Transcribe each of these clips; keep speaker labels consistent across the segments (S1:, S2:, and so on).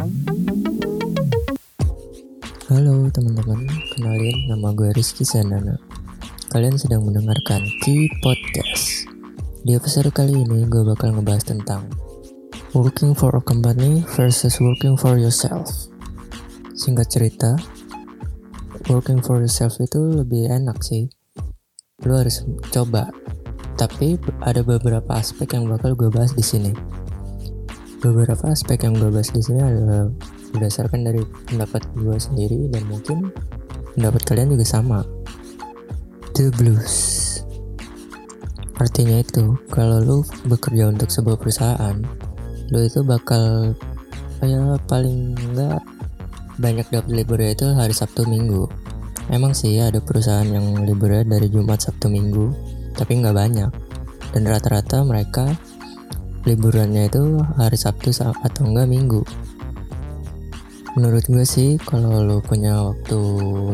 S1: Halo teman-teman, kenalin nama gue Rizky Sanana. Kalian sedang mendengarkan Key Podcast. Di episode kali ini gue bakal ngebahas tentang working for a company versus working for yourself. Singkat cerita, working for yourself itu lebih enak sih. Lu harus coba. Tapi ada beberapa aspek yang bakal gue bahas di sini. Beberapa aspek yang gue bahas di sini adalah berdasarkan dari pendapat gue sendiri dan mungkin pendapat kalian juga sama. The blues. Artinya itu kalau lu bekerja untuk sebuah perusahaan lu itu bakal kayak paling enggak banyak dapat liburnya itu hari Sabtu Minggu. Emang sih ada perusahaan yang liburnya dari Jumat Sabtu Minggu tapi nggak banyak. Dan rata-rata mereka liburannya itu hari Sabtu atau enggak Minggu. Menurut gue sih kalau lo punya waktu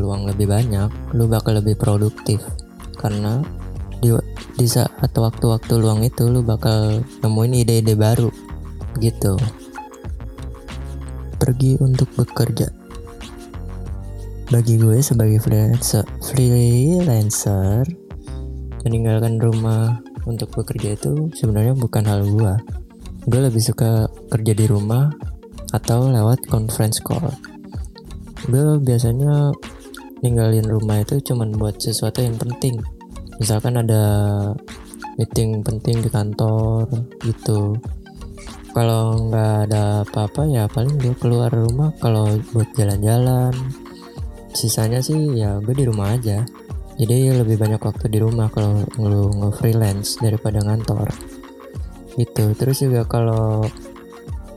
S1: luang lebih banyak lo bakal lebih produktif. Karena di, di saat waktu-waktu luang itu lo bakal nemuin ide-ide baru gitu. Pergi untuk bekerja. Bagi gue sebagai freelancer, freelancer meninggalkan rumah untuk bekerja itu sebenarnya bukan hal gue gue lebih suka kerja di rumah atau lewat conference call. Gue biasanya ninggalin rumah itu cuman buat sesuatu yang penting. Misalkan ada meeting penting di kantor gitu. Kalau nggak ada apa-apa ya paling gue keluar rumah kalau buat jalan-jalan. Sisanya sih ya gue di rumah aja. Jadi lebih banyak waktu di rumah kalau lu nge-freelance daripada ngantor. Gitu. Terus juga kalau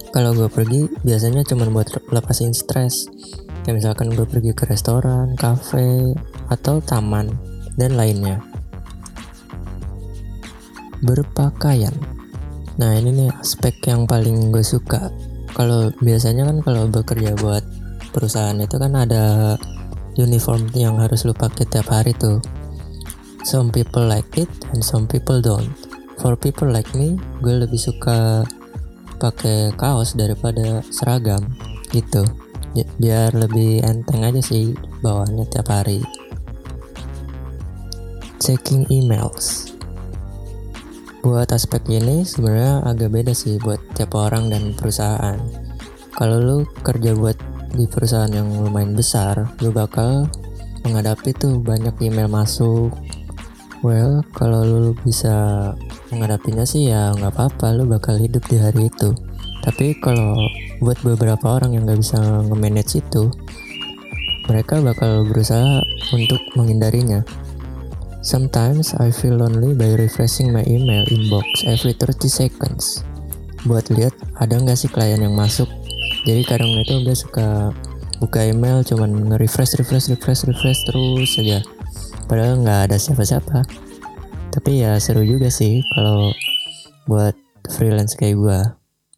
S1: kalau gue pergi biasanya cuma buat lepasin stres kayak misalkan gue pergi ke restoran, cafe, atau taman dan lainnya berpakaian nah ini nih aspek yang paling gue suka kalau biasanya kan kalau bekerja buat perusahaan itu kan ada uniform yang harus lu pakai tiap hari tuh. Some people like it and some people don't. For people like me gue lebih suka pakai kaos daripada seragam gitu. Biar lebih enteng aja sih bawaannya tiap hari. Checking emails. Buat aspek ini sebenarnya agak beda sih buat tiap orang dan perusahaan. Kalau lu kerja buat di perusahaan yang lumayan besar lu bakal menghadapi tuh banyak email masuk. Well kalau lu bisa menghadapinya sih ya nggak apa-apa lu bakal hidup di hari itu. Tapi kalau buat beberapa orang yang nggak bisa nge-manage itu mereka bakal berusaha untuk menghindarinya. Sometimes I feel lonely by refreshing my email inbox every 30 seconds. Buat lihat ada nggak sih klien yang masuk jadi kadang itu gue suka buka email cuman nge-refresh refresh refresh refresh terus saja. Padahal nggak ada siapa-siapa. Tapi ya seru juga sih kalau buat freelance kayak gue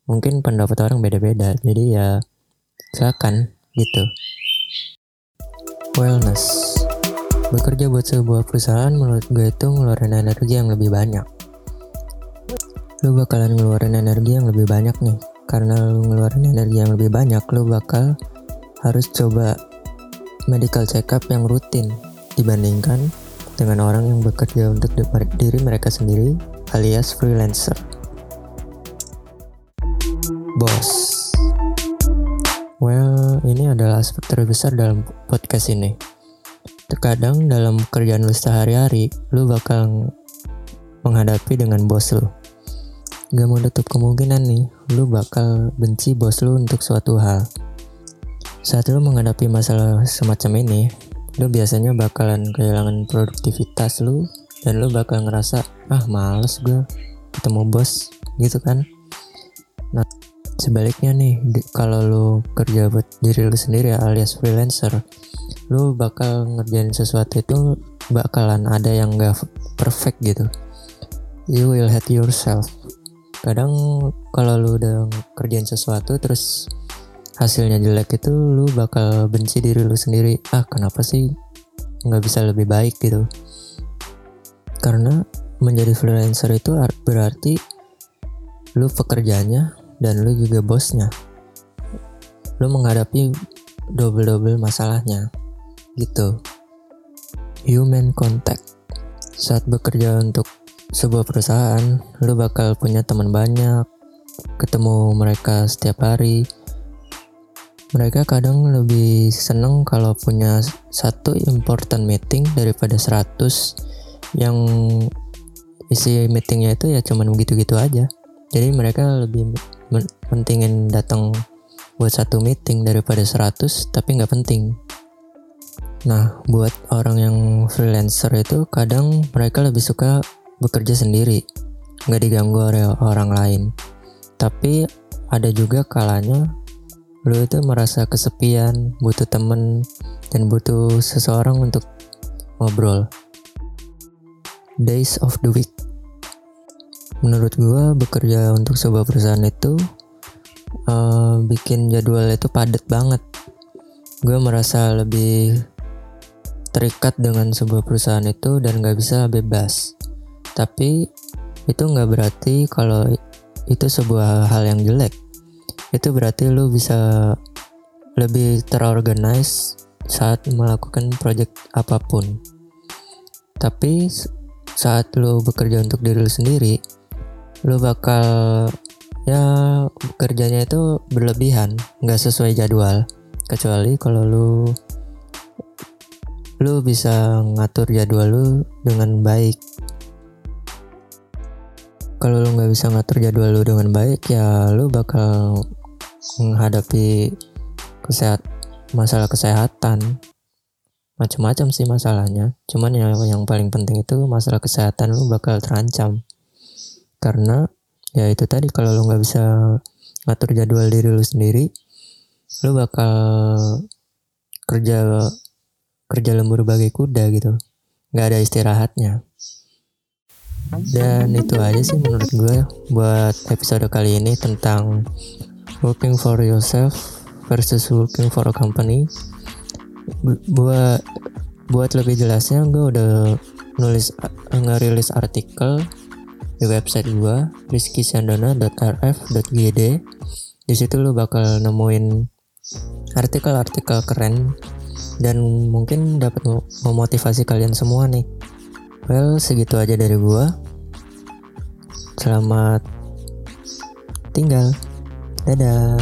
S1: mungkin pendapat orang beda-beda jadi ya silakan gitu. Wellness. Bekerja buat sebuah perusahaan menurut gue itu ngeluarin energi yang lebih banyak. Lu bakalan ngeluarin energi yang lebih banyak nih karena lu ngeluarin energi yang lebih banyak lu bakal harus coba medical check up yang rutin dibandingkan dengan orang yang bekerja untuk diri mereka sendiri alias freelancer. Bos. Well, ini adalah aspek terbesar dalam podcast ini. Terkadang dalam kerjaan lu sehari-hari, lu bakal menghadapi dengan bos lu. Gak mau tutup kemungkinan nih, lu bakal benci bos lu untuk suatu hal. Saat lu menghadapi masalah semacam ini, lu biasanya bakalan kehilangan produktivitas lu dan lu bakal ngerasa ah males gue ketemu bos gitu kan? Nah sebaliknya nih kalau lu kerja buat diri lu sendiri alias freelancer lu bakal ngerjain sesuatu itu bakalan ada yang gak perfect gitu. You will hate yourself kadang kalau lu udah kerjain sesuatu terus hasilnya jelek itu lu bakal benci diri lu sendiri. Ah kenapa sih nggak bisa lebih baik gitu? Karena menjadi freelancer itu berarti lu pekerjaannya dan lu juga bosnya. Lu menghadapi double-double masalahnya gitu. Human contact. Saat bekerja untuk sebuah perusahaan lu bakal punya teman banyak ketemu mereka setiap hari. Mereka kadang lebih seneng kalau punya satu important meeting daripada 100 yang isi meetingnya itu ya cuman begitu-gitu aja. Jadi mereka lebih pentingin datang buat satu meeting daripada 100 tapi nggak penting. Nah buat orang yang freelancer itu kadang mereka lebih suka bekerja sendiri nggak diganggu oleh orang lain. Tapi ada juga kalanya lu itu merasa kesepian butuh temen dan butuh seseorang untuk ngobrol. Days of the week. Menurut gue bekerja untuk sebuah perusahaan itu uh, bikin jadwal itu padat banget. Gue merasa lebih terikat dengan sebuah perusahaan itu dan gak bisa bebas tapi itu nggak berarti kalau itu sebuah hal yang jelek. Itu berarti lu bisa lebih terorganize saat melakukan project apa pun. Tapi saat lu bekerja untuk diri lu sendiri lu bakal ya kerjanya itu berlebihan nggak sesuai jadwal. Kecuali kalau lu lu bisa ngatur jadwal lu dengan baik kalau lu nggak bisa ngatur jadwal lu dengan baik ya lu bakal menghadapi kesehat masalah kesehatan. Macam-macam sih masalahnya. Cuman yang yang paling penting itu masalah kesehatan lu bakal terancam. Karena ya itu tadi kalau lo nggak bisa ngatur jadwal diri lo sendiri lo bakal kerja kerja lembur bagai kuda gitu. Nggak ada istirahatnya dan itu aja sih menurut gue buat episode kali ini tentang working for yourself versus working for a company. Buat buat lebih jelasnya gue udah nulis ngerilis artikel di website gua rizkysandana.rf.gd di situ lu bakal nemuin artikel-artikel keren dan mungkin dapat memotivasi kalian semua nih well segitu aja dari gua. Selamat tinggal. Dadah